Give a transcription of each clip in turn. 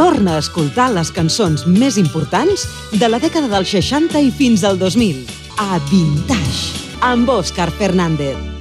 Torna a escoltar les cançons més importants de la dècada dels 60 i fins al 2000. A Vintage, amb Òscar Fernández.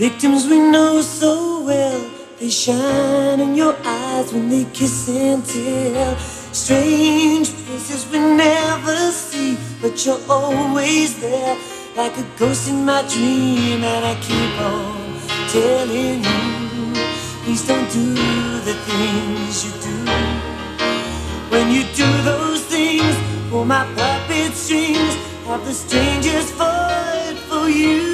Victims we know so well, they shine in your eyes when they kiss and tell. Strange faces we never see, but you're always there, like a ghost in my dream. And I keep on telling you, please don't do the things you do. When you do those things, pull my puppet strings, have the strangest fight for you.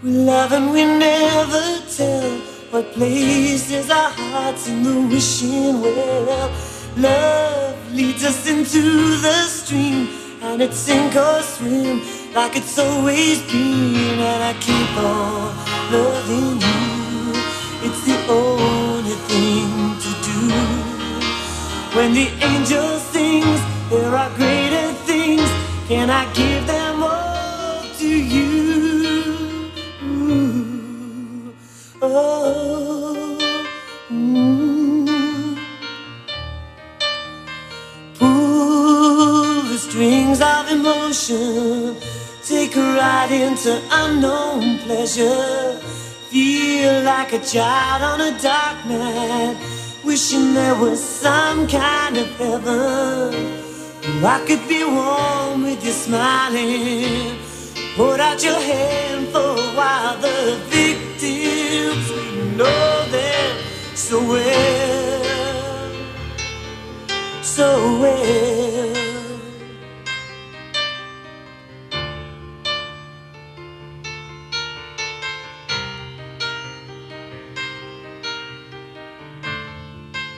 We love and we never tell what places our hearts in the wishing well. Love leads us into the stream, and it's sink or swim like it's always been. And I keep on loving you. It's the only thing to do. When the angel sings, there are greater things. Can I give them all to you. Oh, mm. Pull the strings of emotion, take a ride into unknown pleasure. Feel like a child on a dark night, wishing there was some kind of heaven. I could be warm with you smiling. Put out your hand for a while. The victims, we know them so well, so well.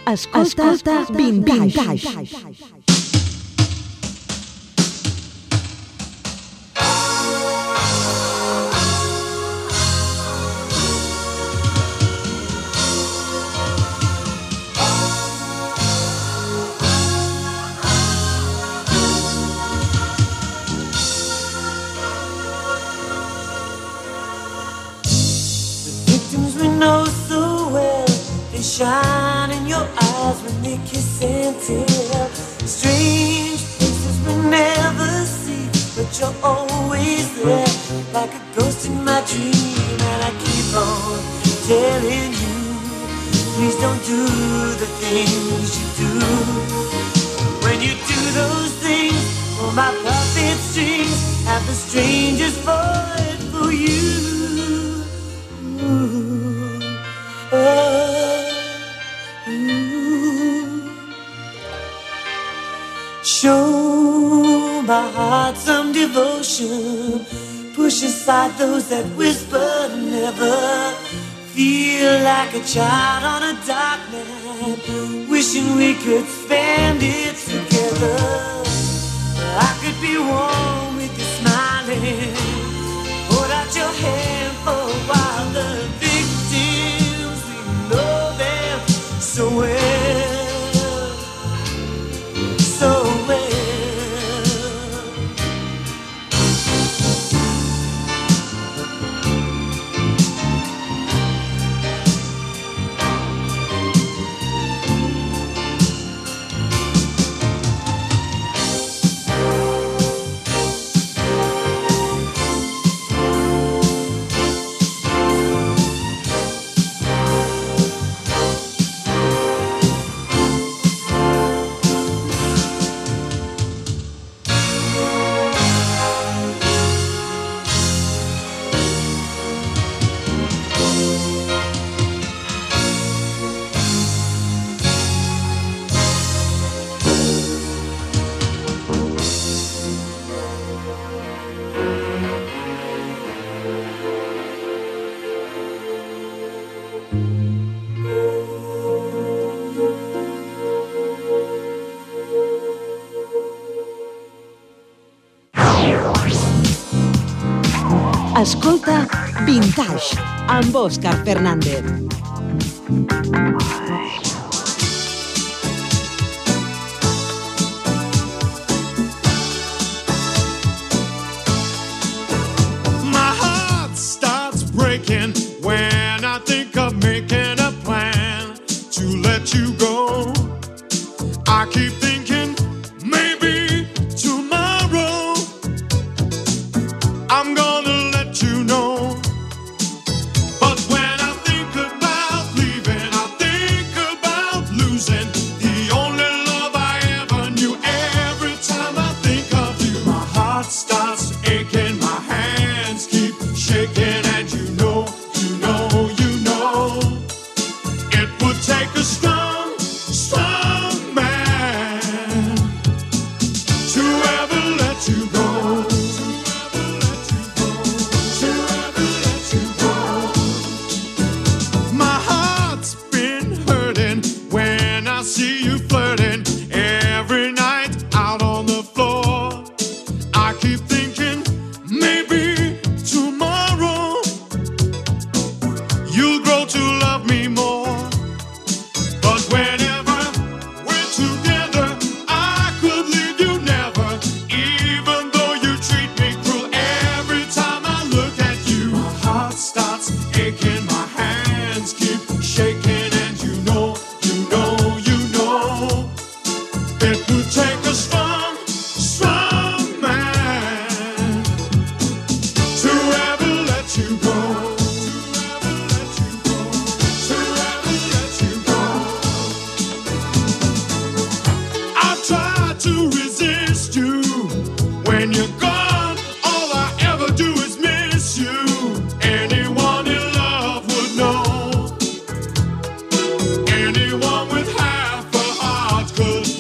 Escolta, Escolta Vintage. Vintage. Shine in your eyes when they kiss and tell. Strange faces we never see, but you're always there, like a ghost in my dream. And I keep on telling you, please don't do the things you do. When you do those things, oh my puppet strings have the strangest voice for you. Ooh, oh. Show my heart some devotion. Push aside those that whisper never. Feel like a child on a dark night. Wishing we could spend it together. I could be warm with you smiling. Hold out your hand for a while. The victims, we know them so well. Vintage. Amboscar Fernández. No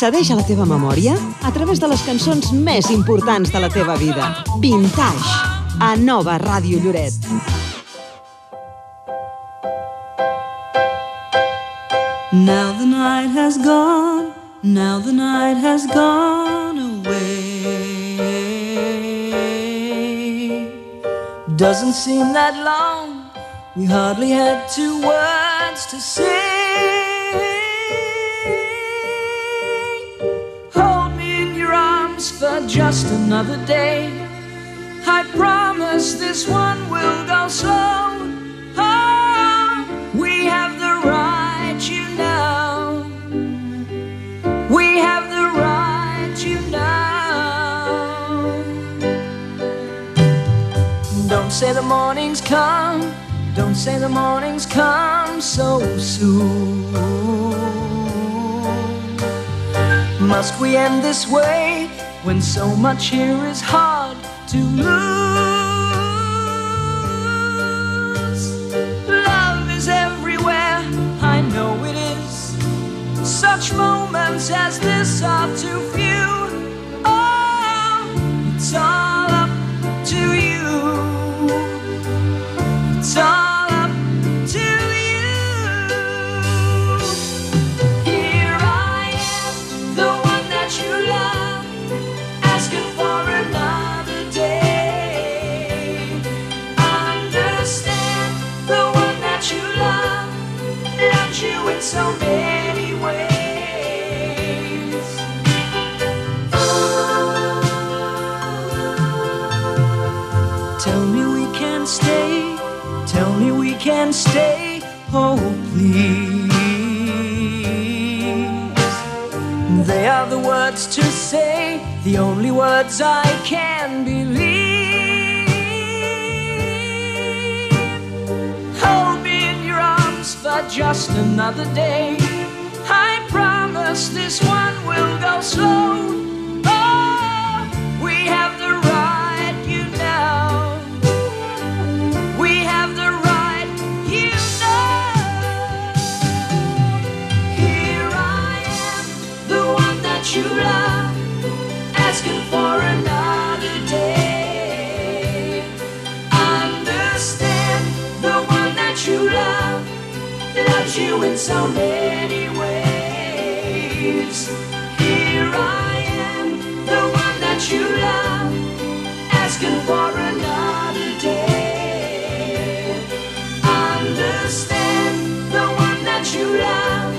Accedeix a la teva memòria a través de les cançons més importants de la teva vida. Vintage, a Nova Ràdio Lloret. Now the night has gone, now the night has gone away. Doesn't seem that long, we hardly had two words soon. Must we end this way when so much here is hard to lose? Love is everywhere, I know it is. Such moments as this are too few. Can stay. Oh, please. They are the words to say, the only words I can believe. Hold me in your arms for just another day. I promise this one will go slow. You in so many ways. Here I am, the one that you love, asking for another day. Understand the one that you love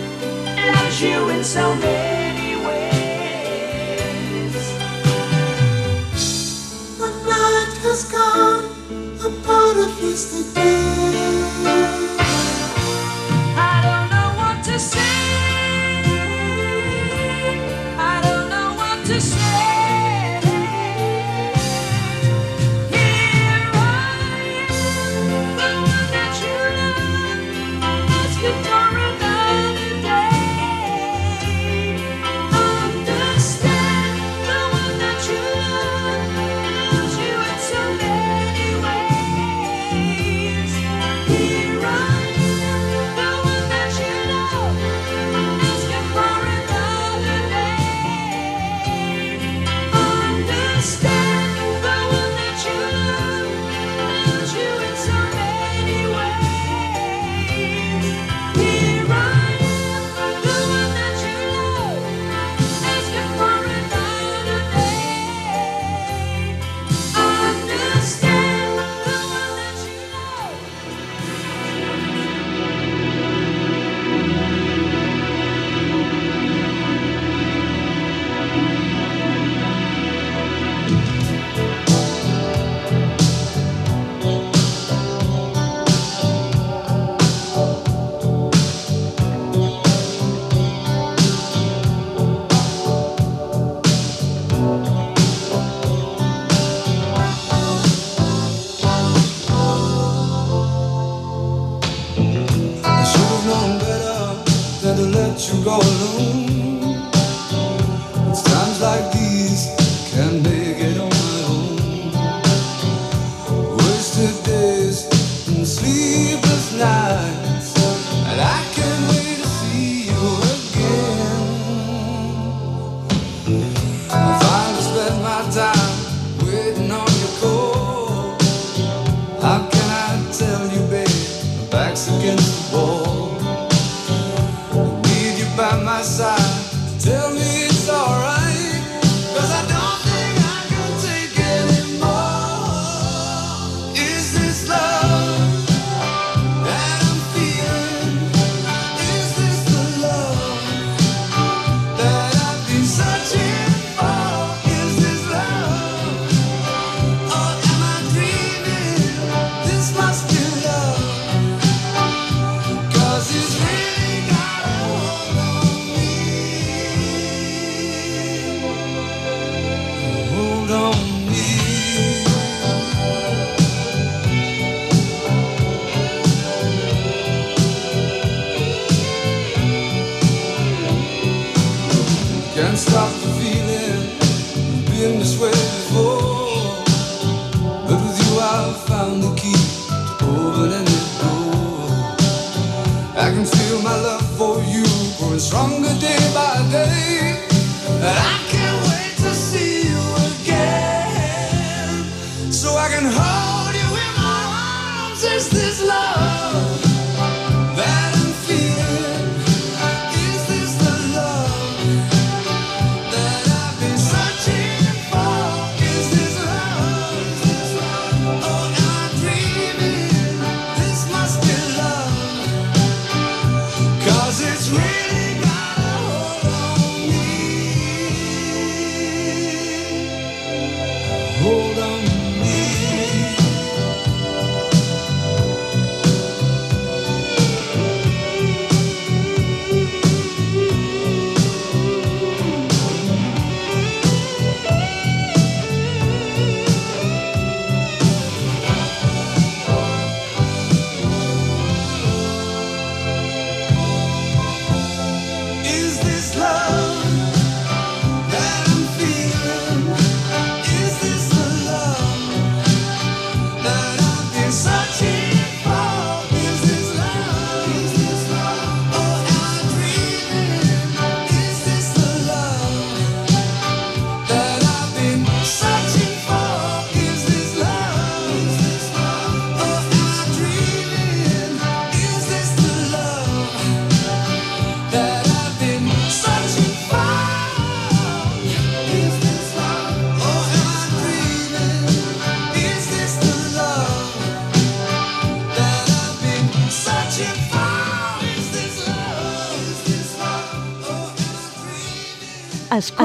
loves you in so many ways. The night has gone, a part of yesterday.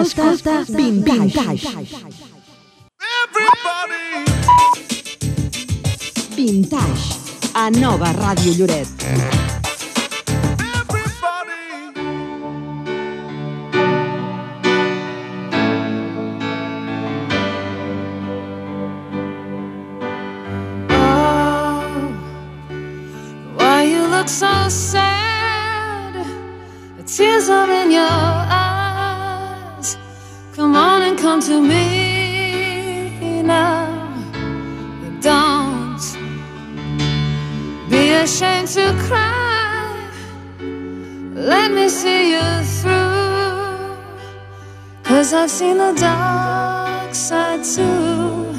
Escolta Vintage. Vintage. A Nova Ràdio Lloret. ashamed to cry. Let me see you through. Cause I've seen the dark side too.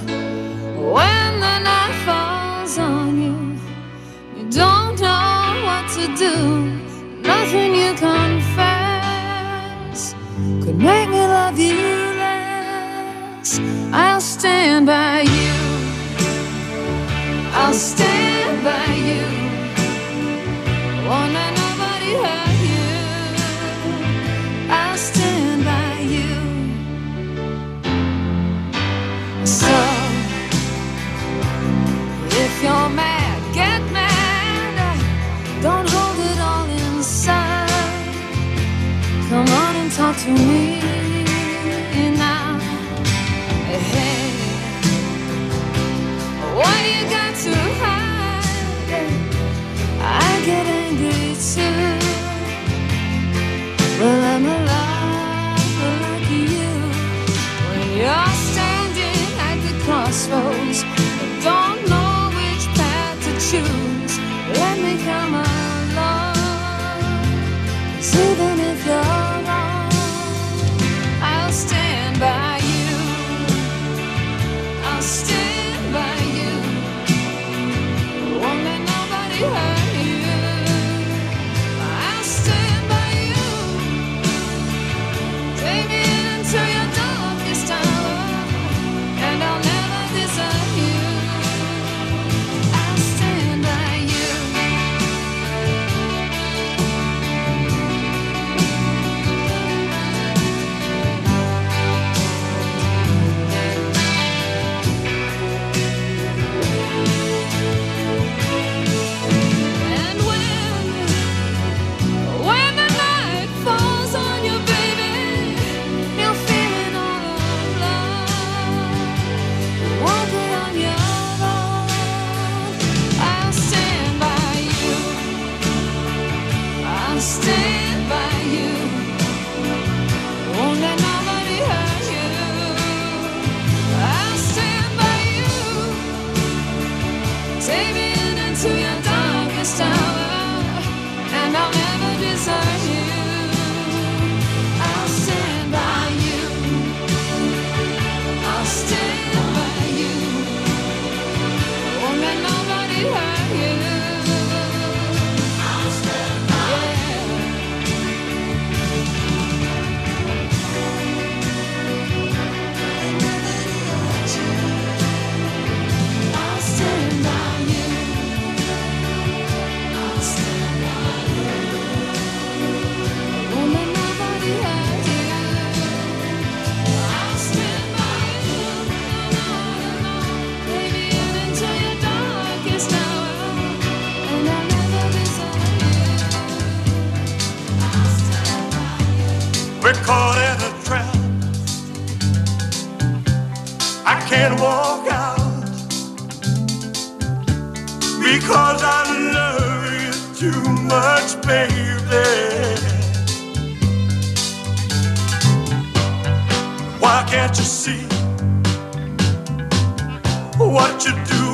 When the night falls on you, you don't know what to do. Nothing you confess could make me love you less. I'll stand by you. I'll stand. to me now. Hey, what you got to hide? I get angry too. Well, I'm alive. Cause I love you too much, baby. Why can't you see what you do?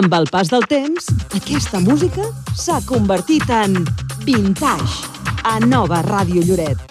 Amb el pas del temps, aquesta música s'ha convertit en vintage a Nova Ràdio Lloret.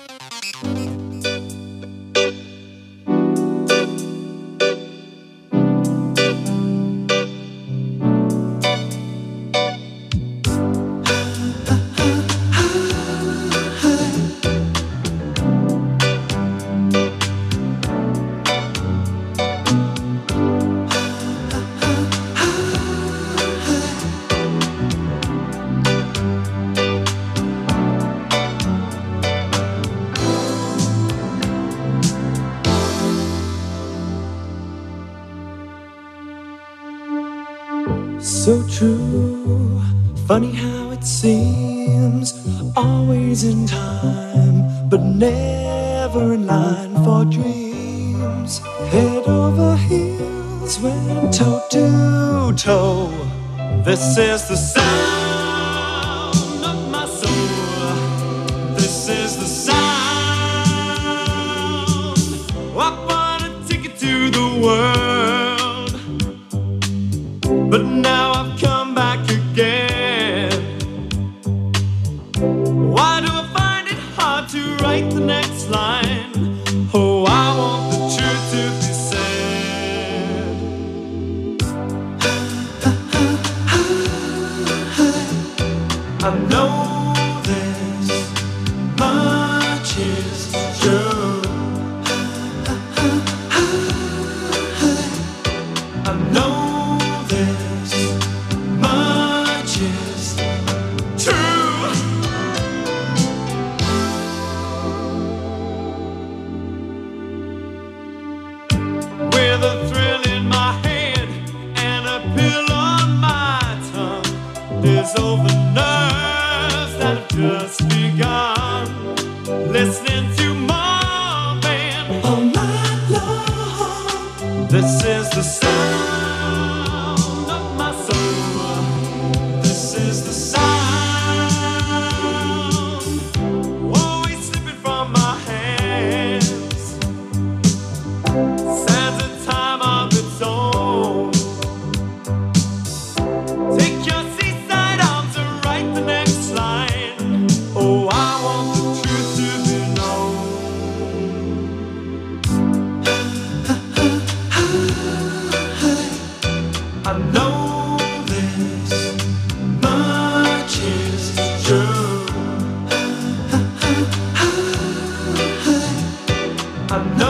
No.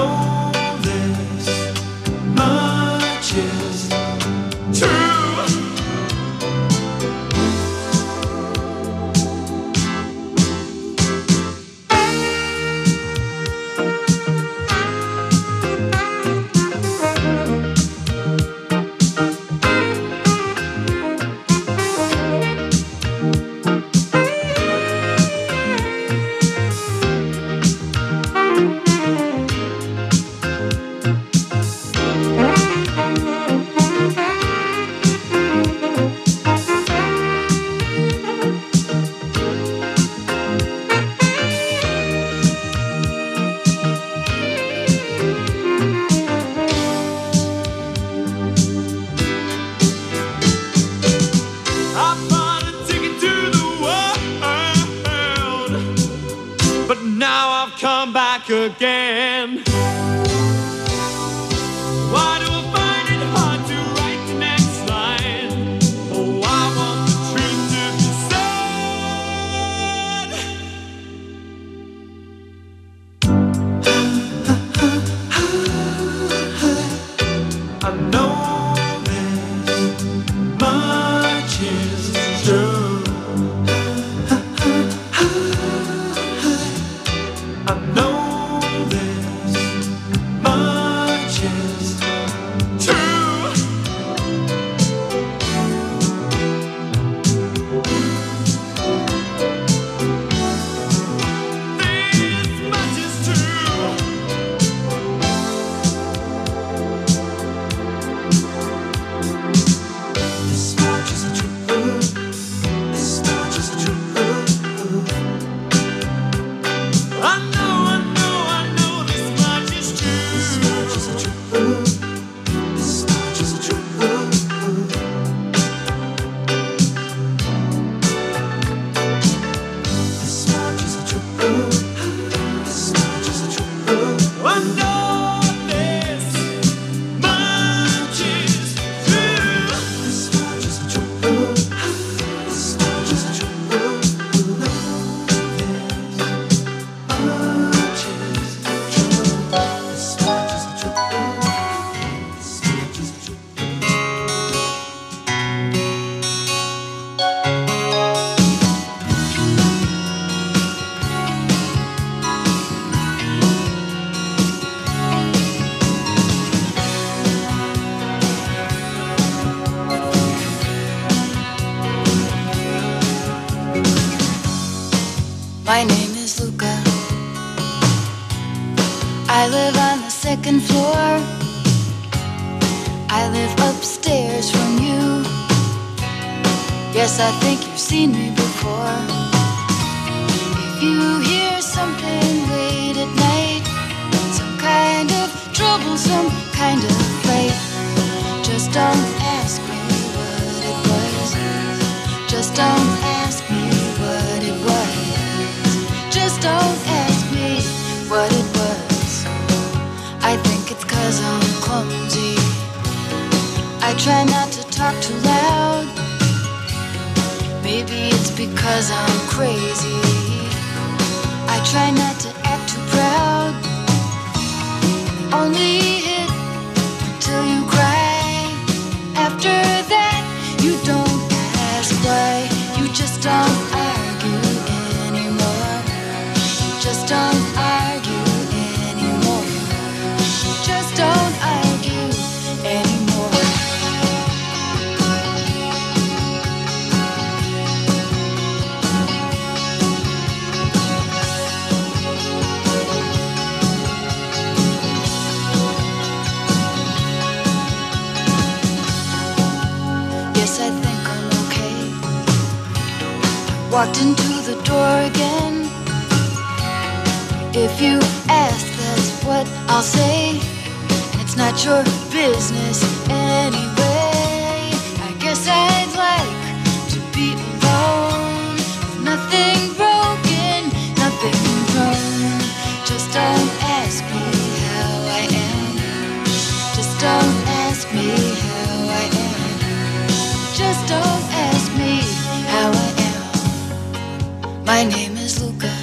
think it's cause I'm clumsy. I try not to talk too loud. Maybe it's because I'm crazy. I try not to act too proud. Only walked into the door again. If you ask, that's what I'll say. And it's not your business. My name is Luka.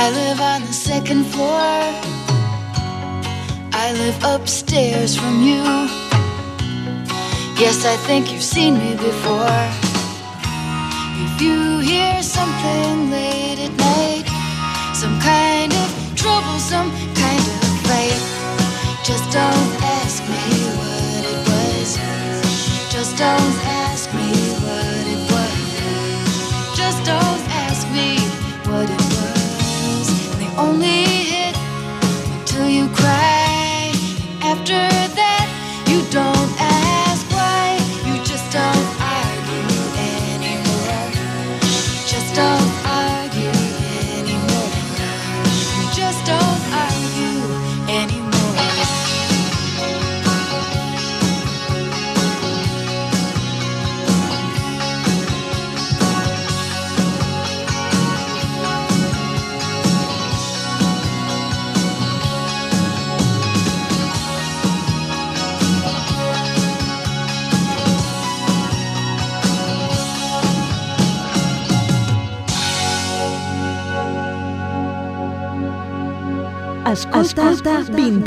I live on the second floor. I live upstairs from you. Yes, I think you've seen me before. If you hear something late at night, some kind of troublesome kind of fight, just don't ask me what it was. Just don't Bình!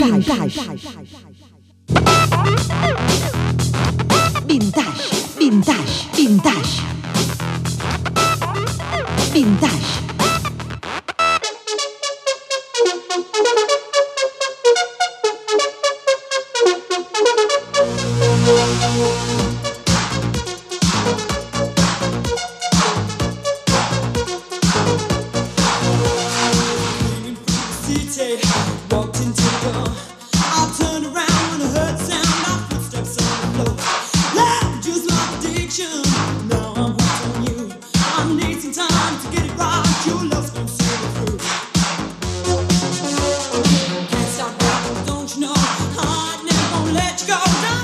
let go.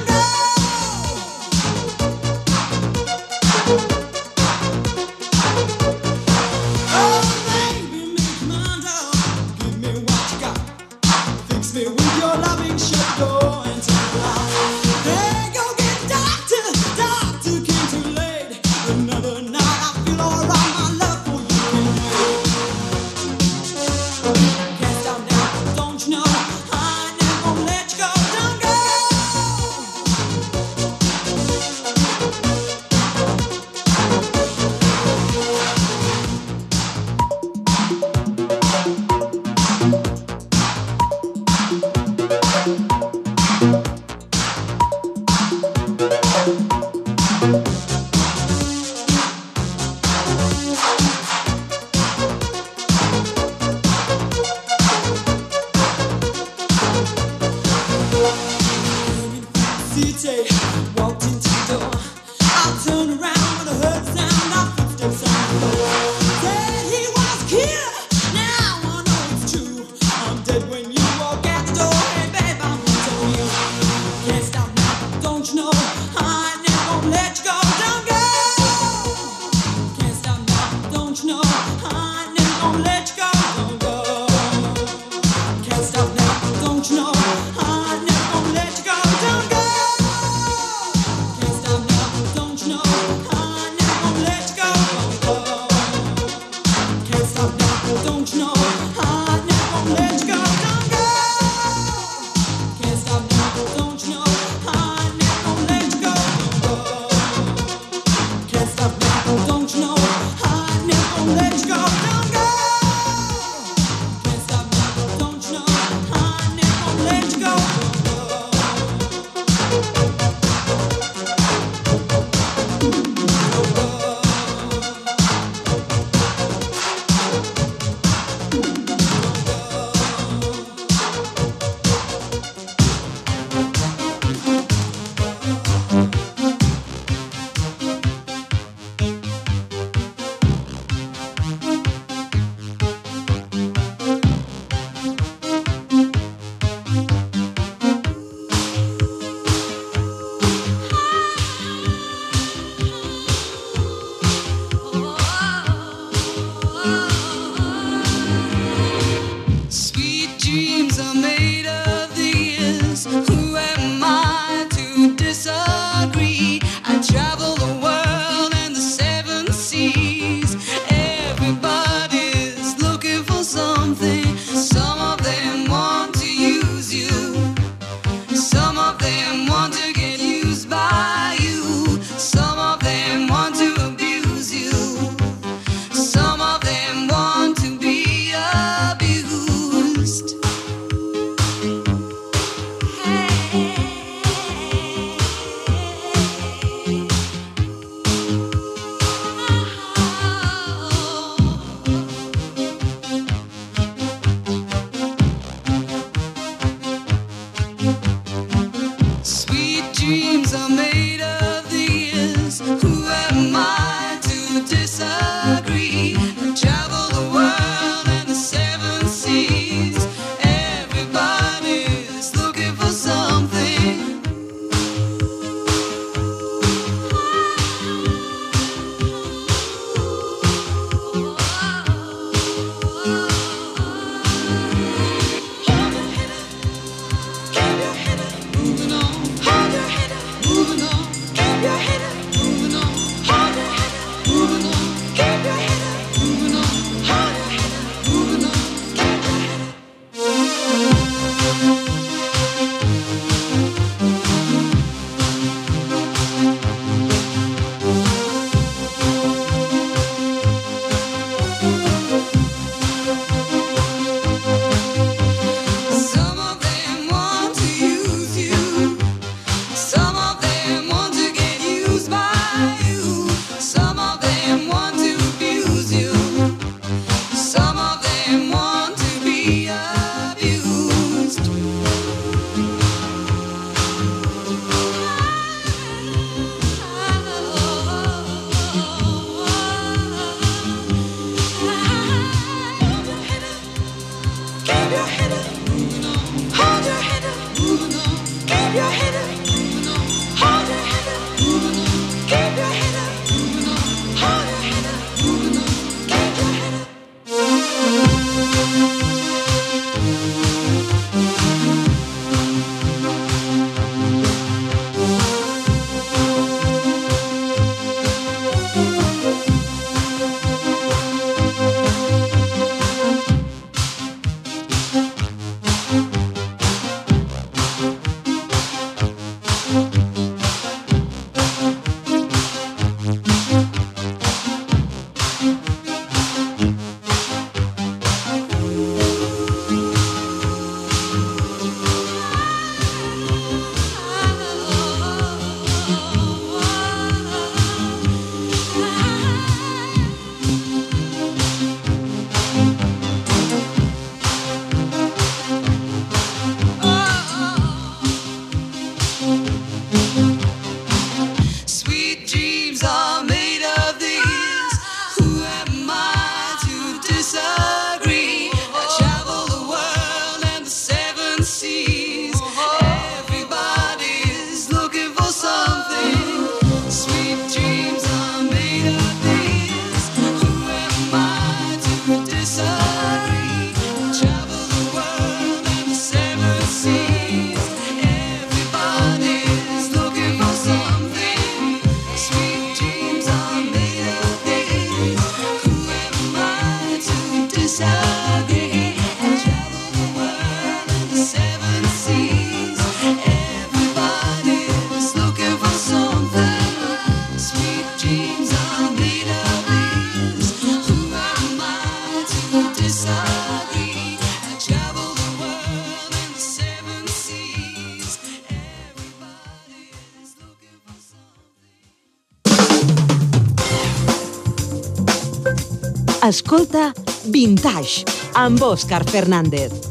Escolta Vintage amb Òscar Fernández.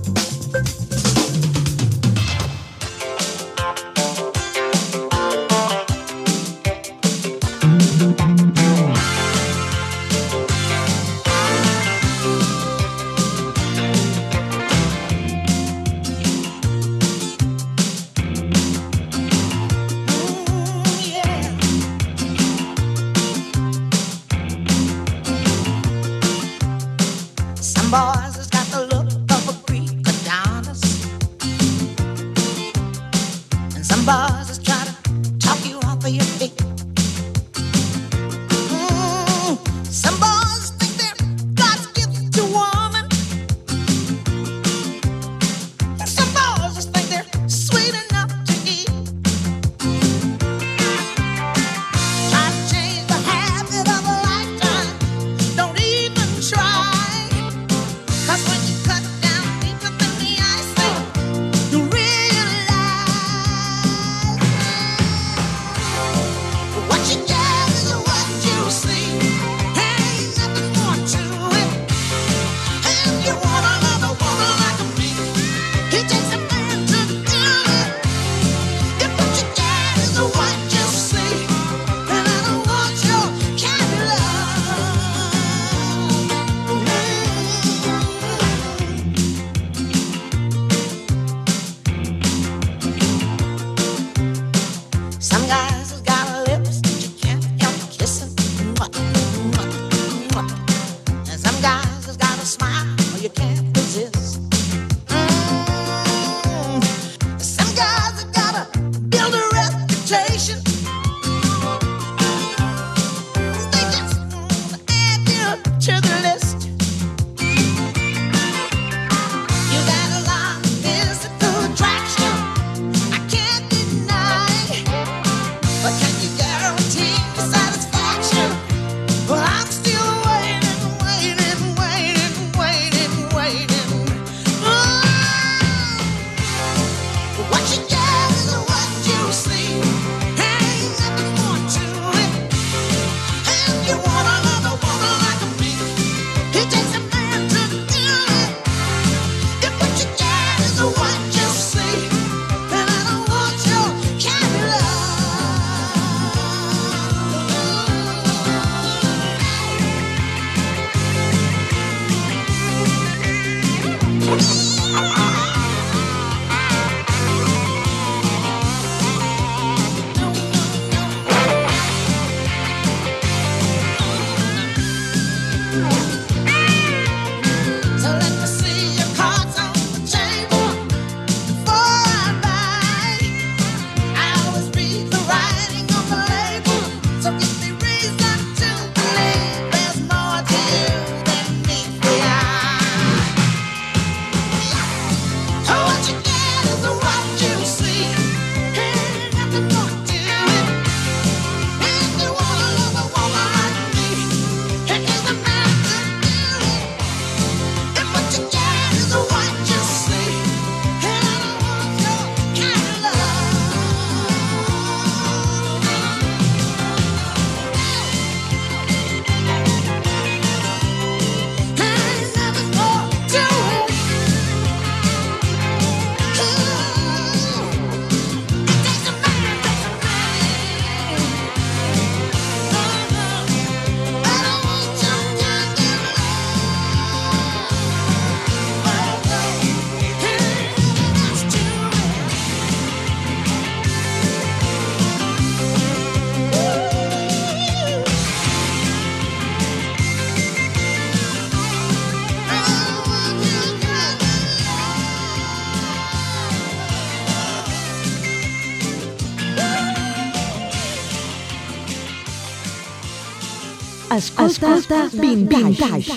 ascolta, ascolta Bin Vintage.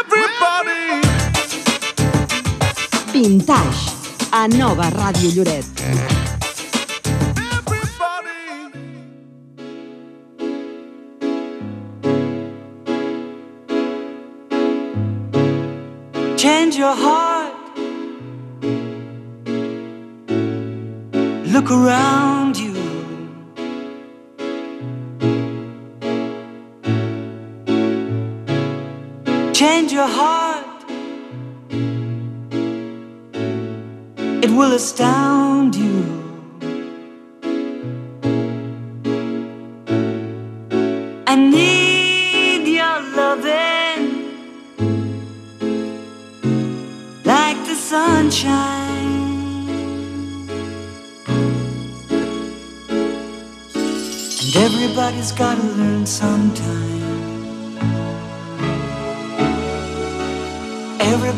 Everybody! Vintage, a Nova Radio Lloret. Change your heart. Look around. your heart, it will astound you. I need your loving like the sunshine. And everybody's gotta learn sometime.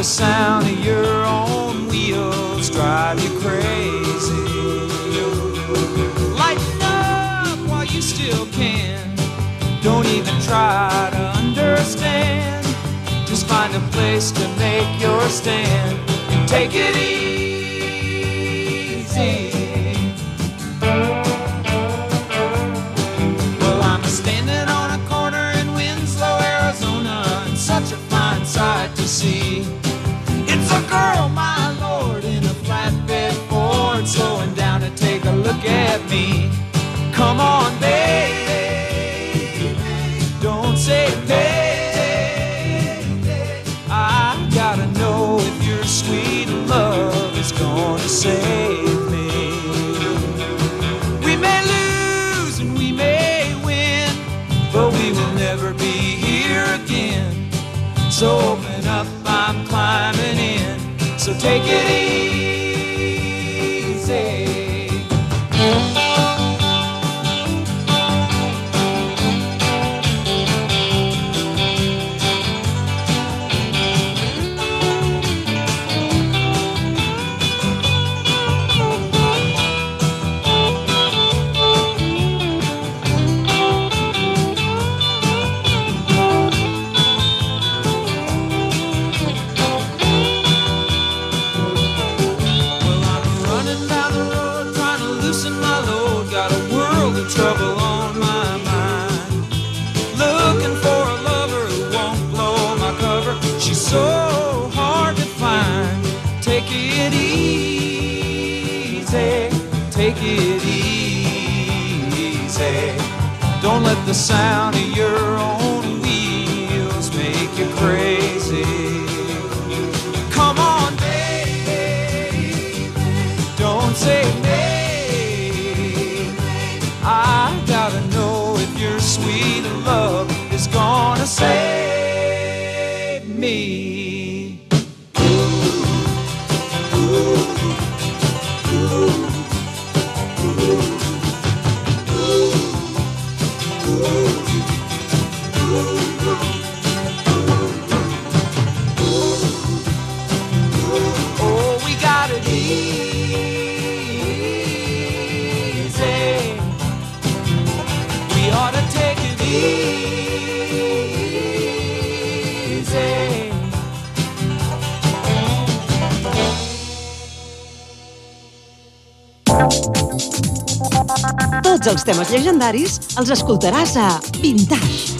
the sound. the sound of your own wheels make you crazy. Come on, baby, don't say nay. I gotta know if your sweet love is gonna say. Tots els temes llegendaris els escoltaràs a Vintage.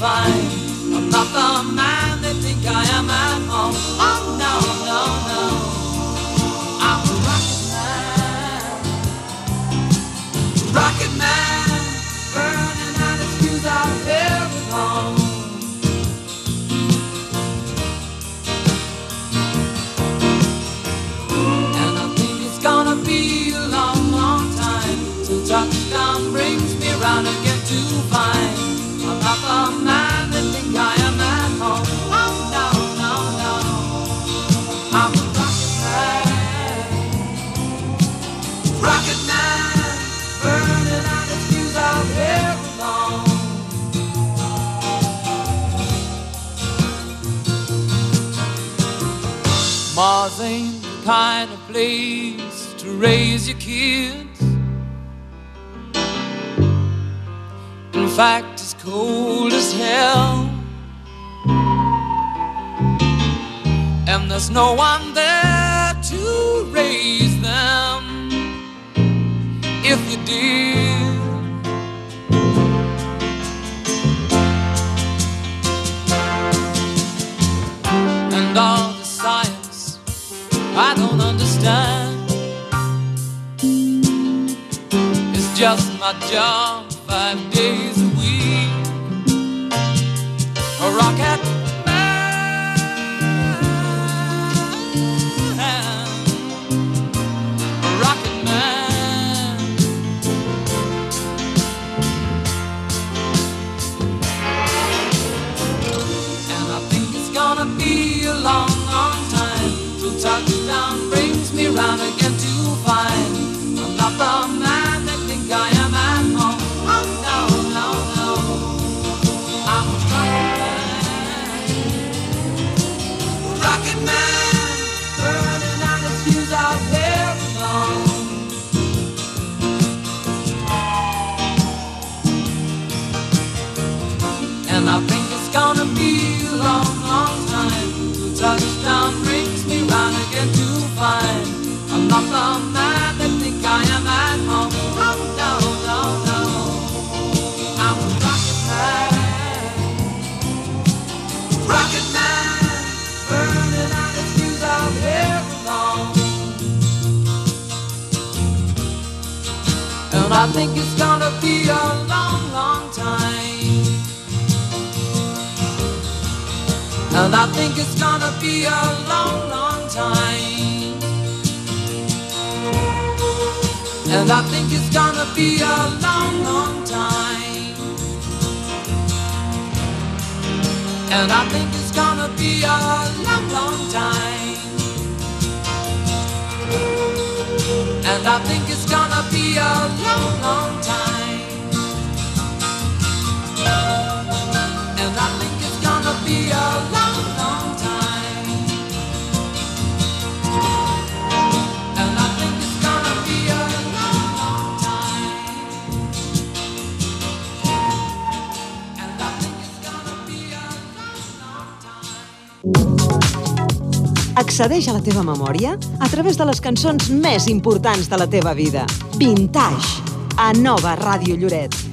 Find I'm not the man they think I am at home. Oh no, no, no. I'm a rocket man, rocket man, burning out his fuse out there alone. And I think it's gonna be a long, long time till touchdown brings me round again to find Mars ain't the kind of place to raise your kids. In fact, it's cold as hell. And there's no one there to raise them. If you did, and all the science I don't understand. It's just my job five days a week. A rocket brings me round again to think it's gonna be a long, long time. And I think it's gonna be a long, long time. And I think it's gonna be a long, long time. And I think it's gonna be a long, long time. And I think it's gonna be a long, long time. And I think it's gonna be a long, long Accedeix a la teva memòria a través de les cançons més importants de la teva vida. Vintage, a Nova Ràdio Lloret.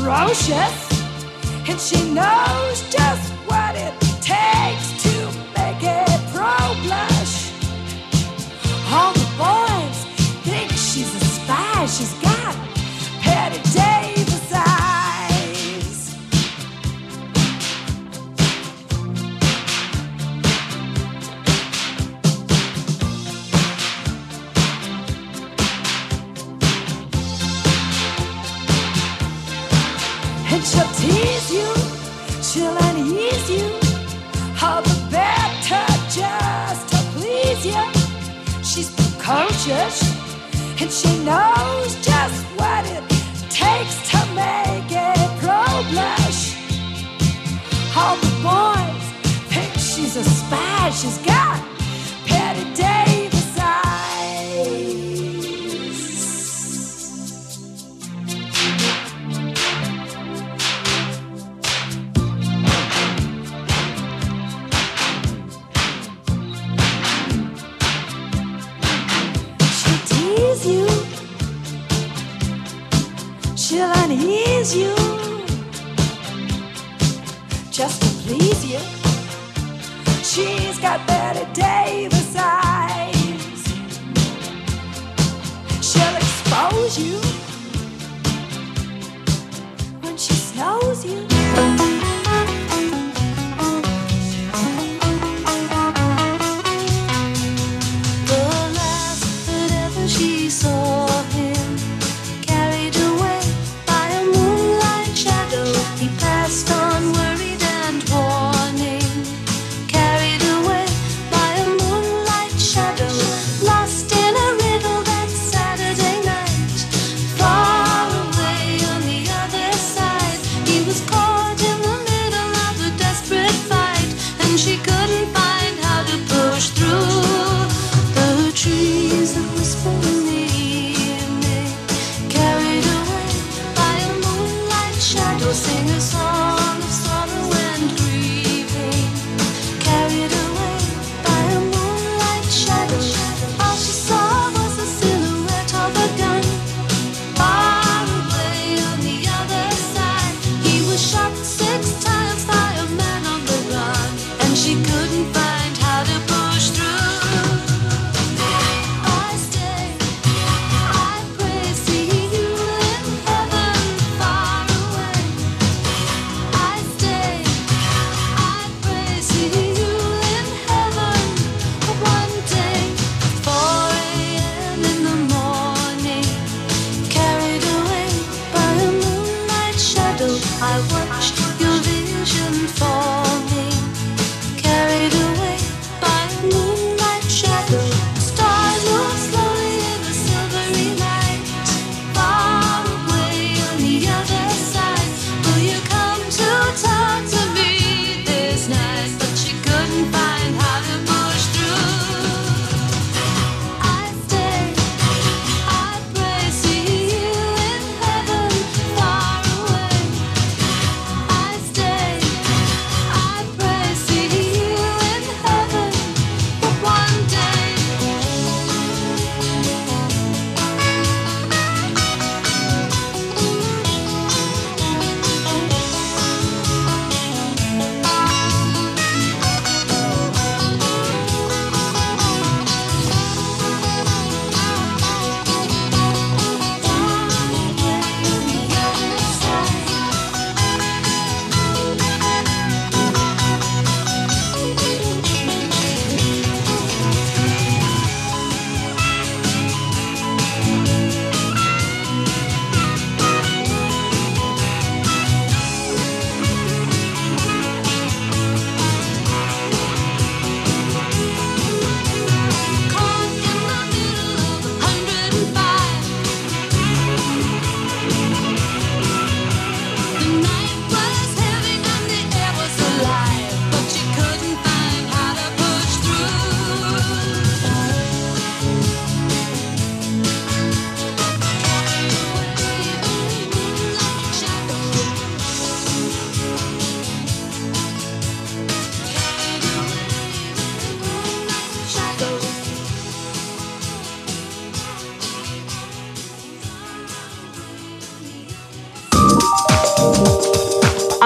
Ferocious and she knows just precocious, and she knows just what it takes to make a pro blush. All the boys think she's a spy. She's got Bette Davis unease you. Just to please you. She's got Bette Davis eyes.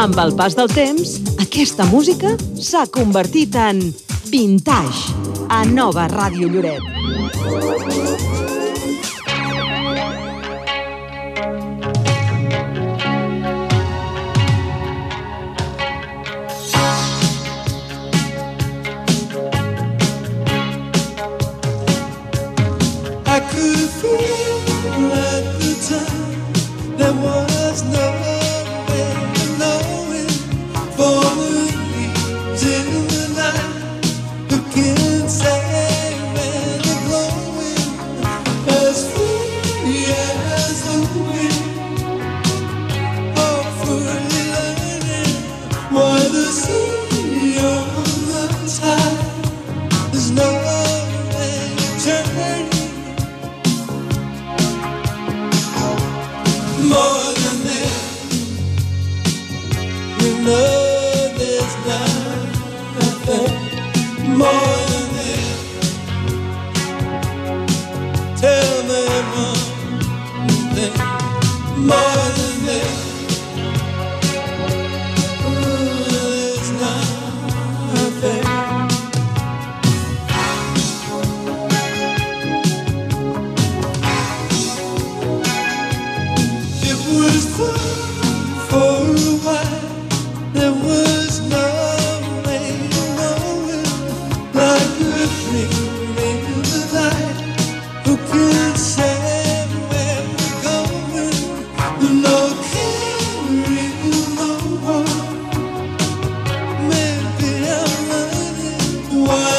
Amb el pas del temps, aquesta música s'ha convertit en vintage a Nova Ràdio Lloret.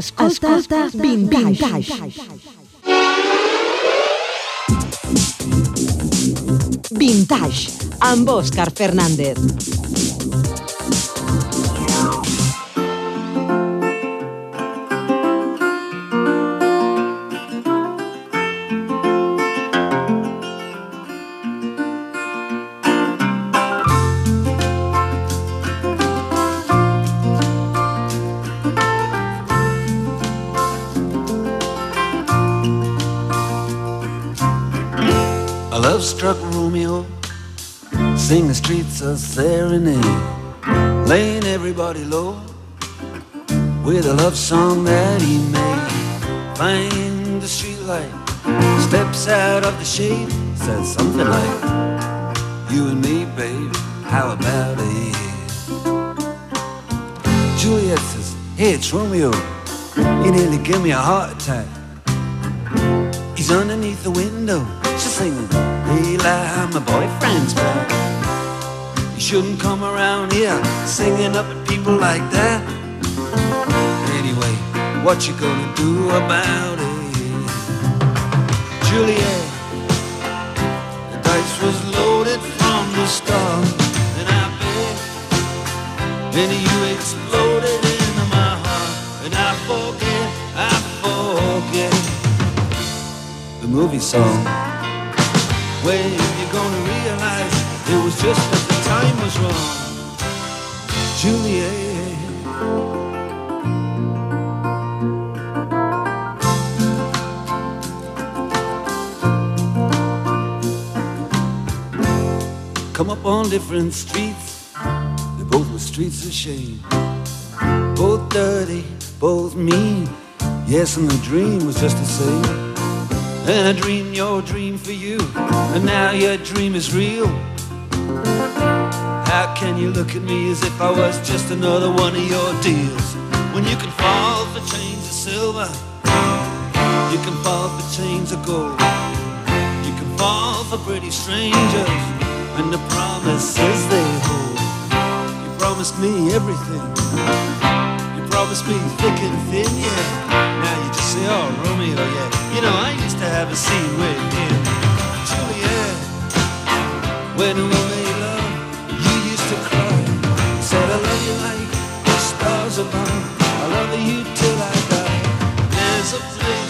Escolta, Escolta Vintage. Vintage. Vintage, amb Òscar Fernández. Sing the streets a serenade, laying everybody low with a love song that he made. Find the streetlight, steps out of the shade, says something like, You and me, babe, how about it? Juliet says, Hey, it's Romeo, you nearly gave me a heart attack. He's underneath the window. She's singing, Eli, my boyfriend's back. You shouldn't come around here singing up at people like that. Anyway, what you gonna do about it? Juliet, the dice was loaded from the start. And I bet, then you exploded into my heart. And I forget, I forget the movie song. When you're gonna realize it was just the time was wrong. Juliet. Come up on different streets, they both were streets of shame. Both dirty, both mean. Yes, and the dream was just the same. And I dreamed your dream for you, and now your dream is real. Can you look at me as if I was just another one of your deals? When you can fall for chains of silver, you can fall for chains of gold. You can fall for pretty strangers, and the promises they hold. You promised me everything. You promised me thick and thin, yeah. Now you just say, oh, Romeo, yeah. You know, I used to have a scene with him. Juliet, when you used to cry. Said, I love you like the stars above. I love you till I die. There's a place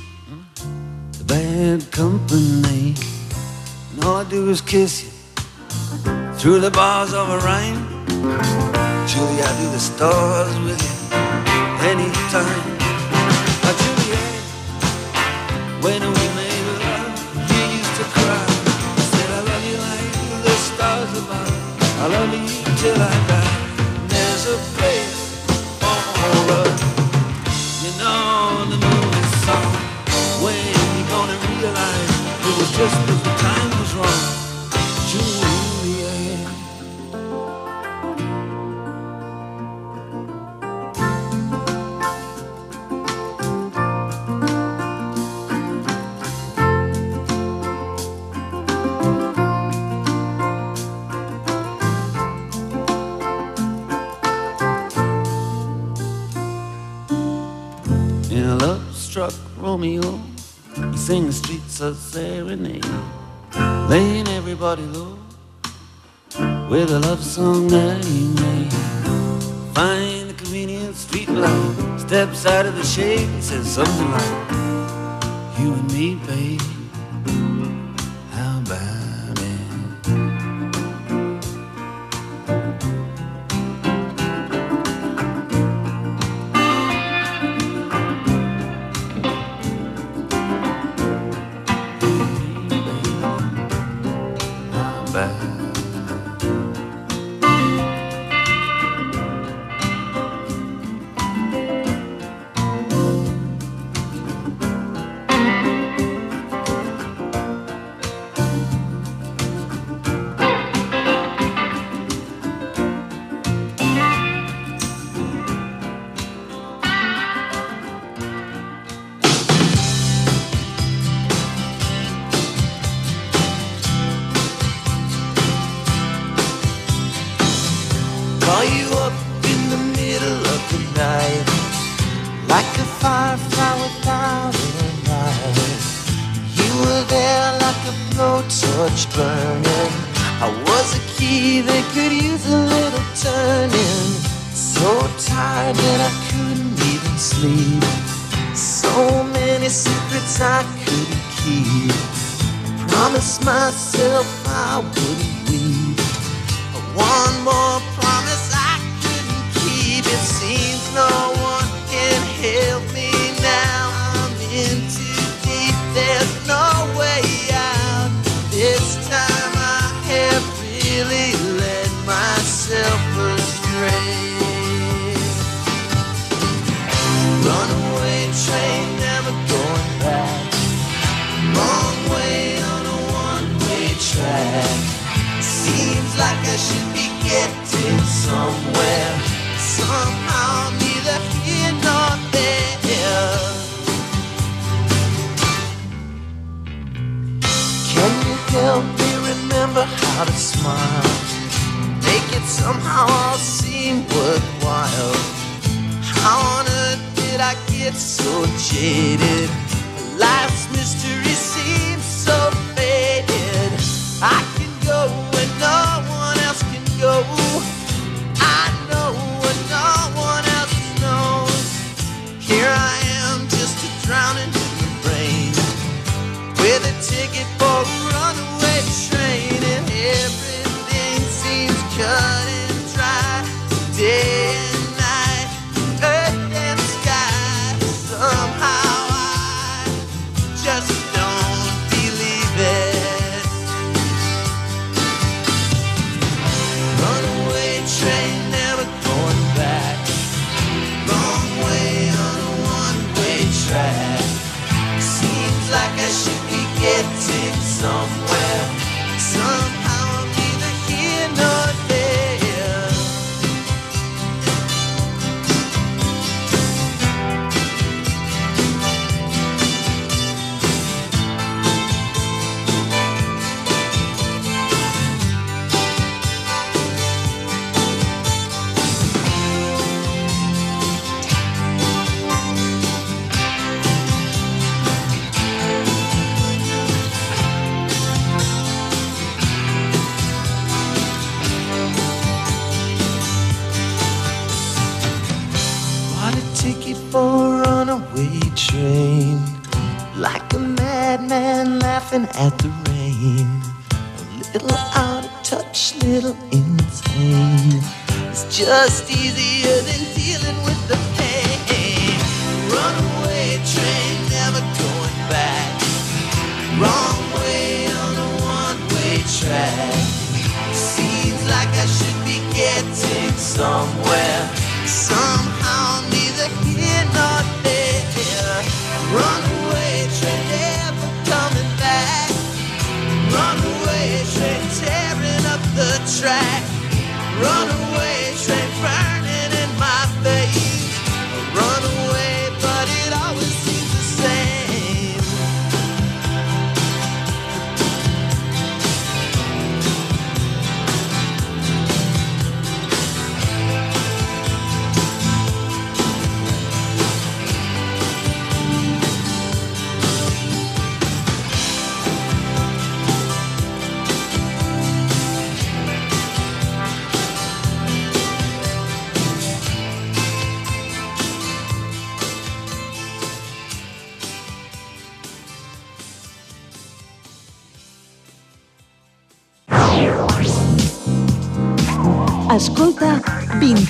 bad company. And all I do is kiss you through the bars of a rhyme. Julie, I do the stars with you anytime. Now, Juliet, when we made love, you used to cry. You said, I love you like the stars above. I love you till I just the time was wrong. Juliet. In a love struck Romeo, he sing the streets a serenade, laying everybody low with a love song that he made. Find the convenient street light, steps out of the shade, and says something like, You and me, babe,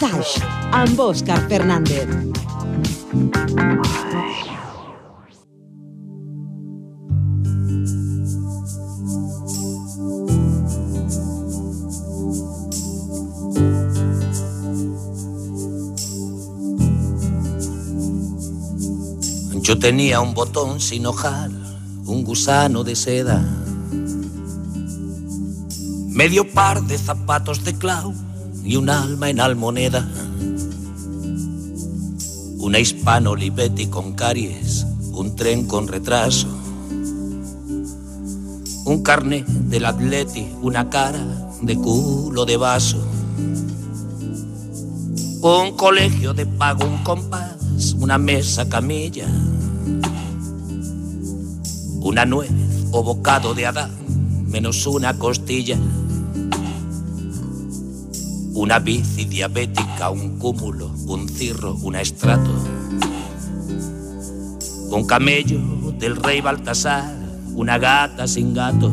Dash amb Fernández. Yo tenía un botón sin hojar, un gusano de seda, medio par de zapatos de clau y un alma en almoneda. Una hispano Olivetti con caries, un tren con retraso, un carnet del atleti, una cara de culo de vaso, un colegio de pago, un compás, una mesa camilla, una nuez o bocado de Adán, menos una costilla, una bici diabética, un cúmulo, un cirro, un estrato, un camello del rey Baltasar, una gata sin gato.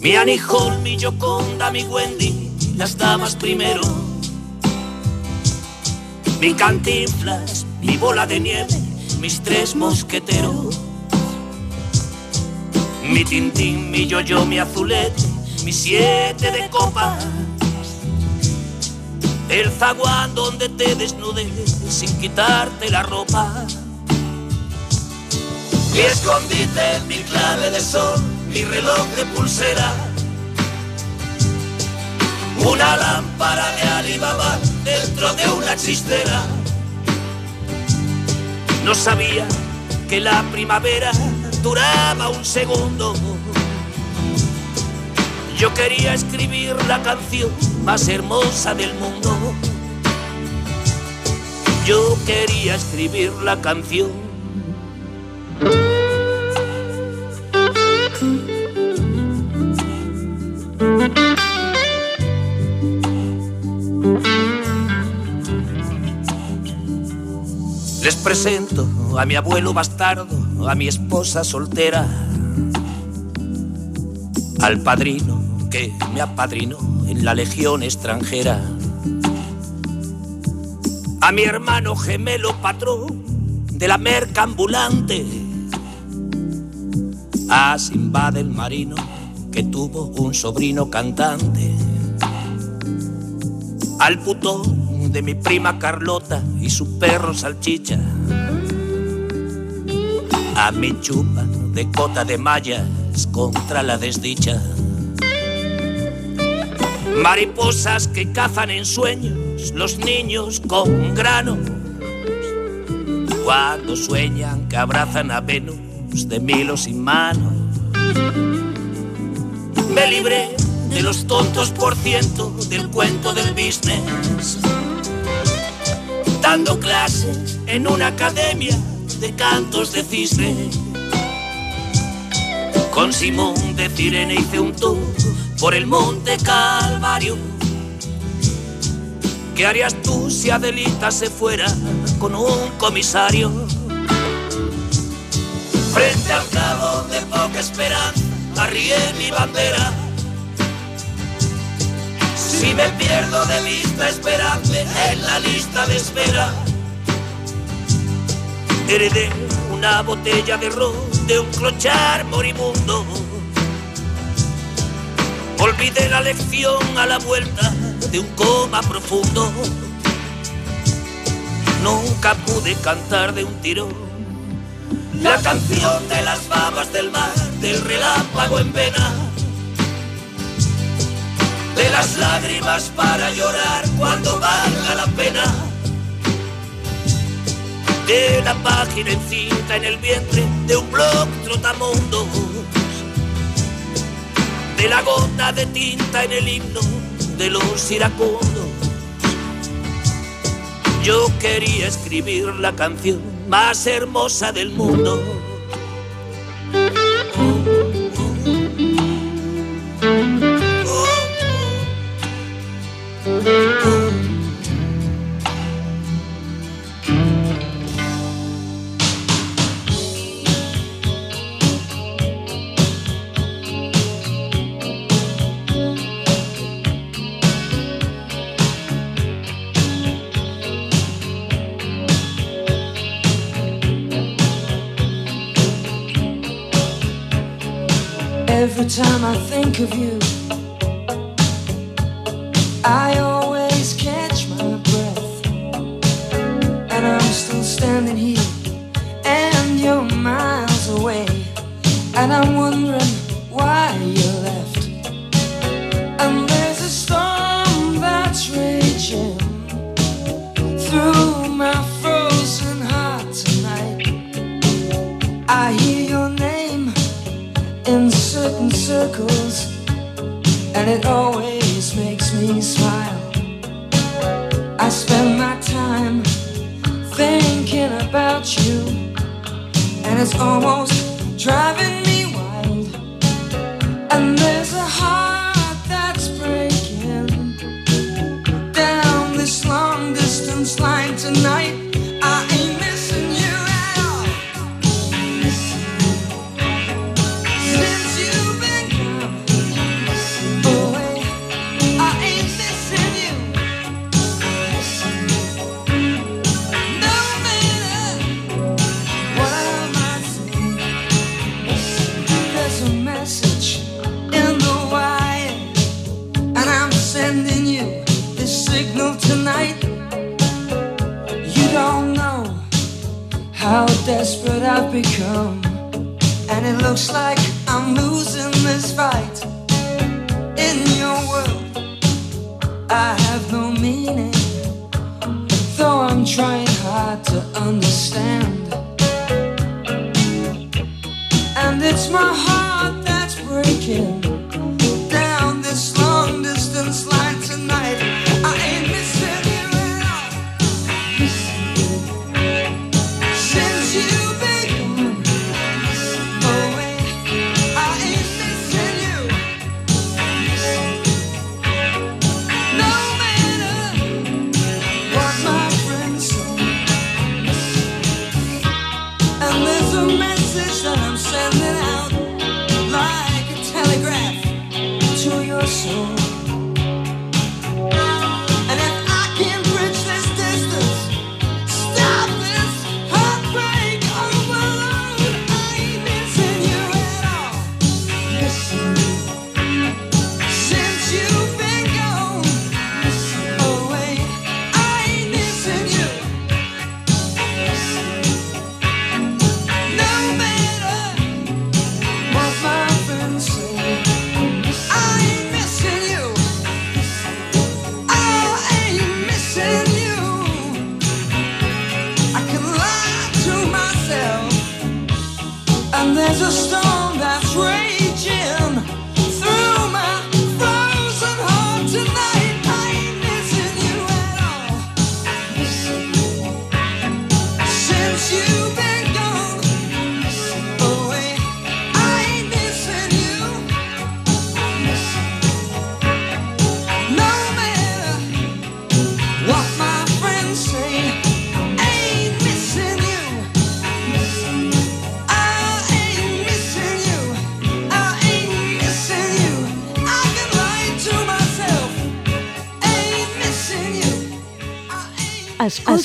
Mi Hall, mi Yoconda, mi Wendy, las damas primero. Mi cantinflas, mi bola de nieve, mis tres mosqueteros. Mi tintín, mi yo-yo, mi azulete, mi siete de copas. El zaguán donde te desnudes sin quitarte la ropa. Mi escondite, mi clave de sol, mi reloj de pulsera. Una lámpara de Alibaba dentro de una chistera. No sabía que la primavera duraba un segundo. Yo quería escribir la canción más hermosa del mundo. Yo quería escribir la canción Les presento a mi abuelo bastardo, a mi esposa soltera, al padrino que me apadrinó en la legión extranjera, a mi hermano gemelo patrón de la merca ambulante, a Simbad el marino que tuvo un sobrino cantante, al putón de mi prima Carlota y su perro salchicha, a mi chupa de cota de mallas contra la desdicha. Mariposas que cazan en sueños los niños con grano. Cuando sueñan que abrazan a Venus de Milo sin mano. Me libré de los tontos por ciento del cuento del business. Dando clases en una academia de cantos de cisne. Con Simón de Cirene hice un tour por el monte Calvario. ¿Qué harías tú si Adelita se fuera con un comisario? Frente al cabo de poca esperanza, arrié mi bandera. Si me pierdo de vista, esperadme en la lista de espera. Heredé una botella de ron de un clochar moribundo. Olvidé la lección a la vuelta de un coma profundo. Nunca pude cantar de un tirón la canción de las babas del mar, del relámpago en vena, de las lágrimas para llorar cuando valga la pena, de la página encinta en el vientre de un blog trotamundo, de la gota de tinta en el himno de los iracundos. Yo quería escribir la canción más hermosa del mundo. time I think of you, I always catch my breath. And I'm still standing here, and you're miles away. And I'm wondering. It always makes me smile. I spend my time thinking about you, and it's almost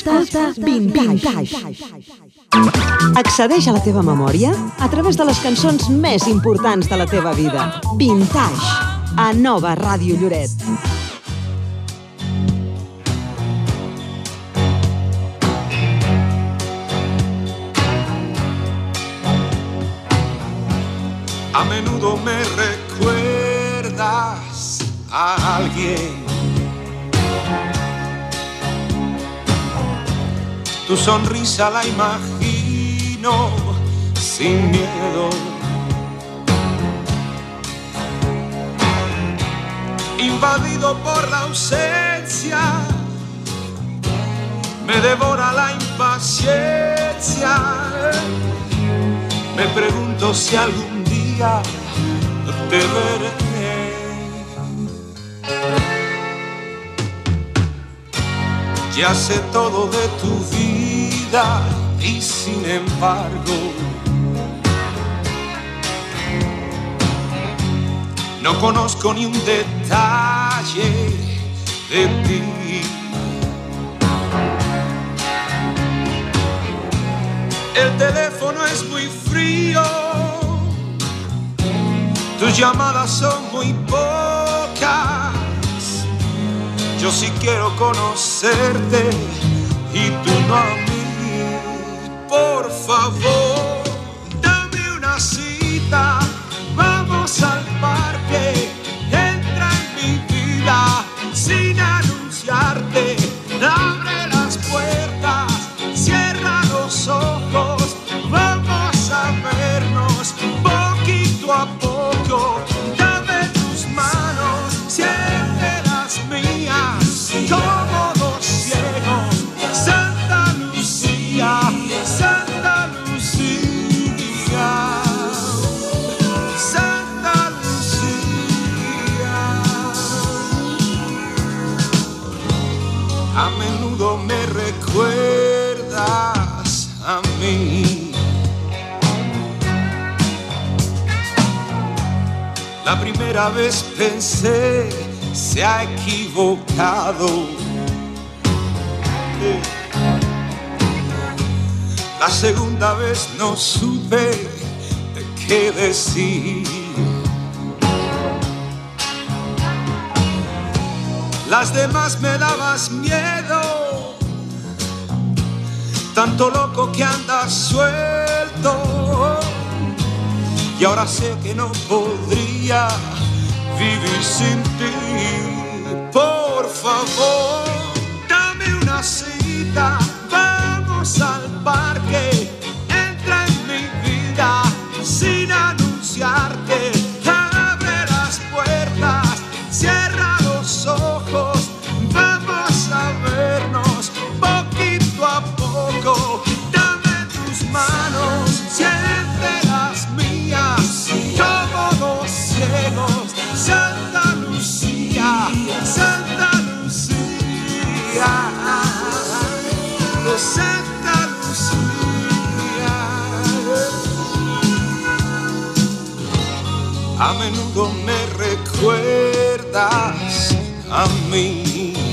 Escolta, Vintage. Accedeix a la teva memòria a través de les cançons més importants de la teva vida. Vintage, a Nova Ràdio Lloret. A menudo me recuerdas a alguien Tu sonrisa la imagino sin miedo. Invadido por la ausencia, me devora la impaciencia. Me pregunto si algún día te veré. ya sé todo de tu vida y sin embargo no conozco ni un detalle de ti. El teléfono es muy frío, tus llamadas son muy pocas yo sí quiero conocerte y tú no a mí. Por favor, dame una cita. Vamos al parque. Entra en mi vida sin anunciarte nada. La primera vez pensé, se ha equivocado. La segunda vez no supe de qué decir. Las demás me dabas miedo, tanto loco que andas suelto. Y ahora sé que no podría vivir sin ti. Por favor, dame una cita, Santa Lucía. A menudo me recuerdas a mí.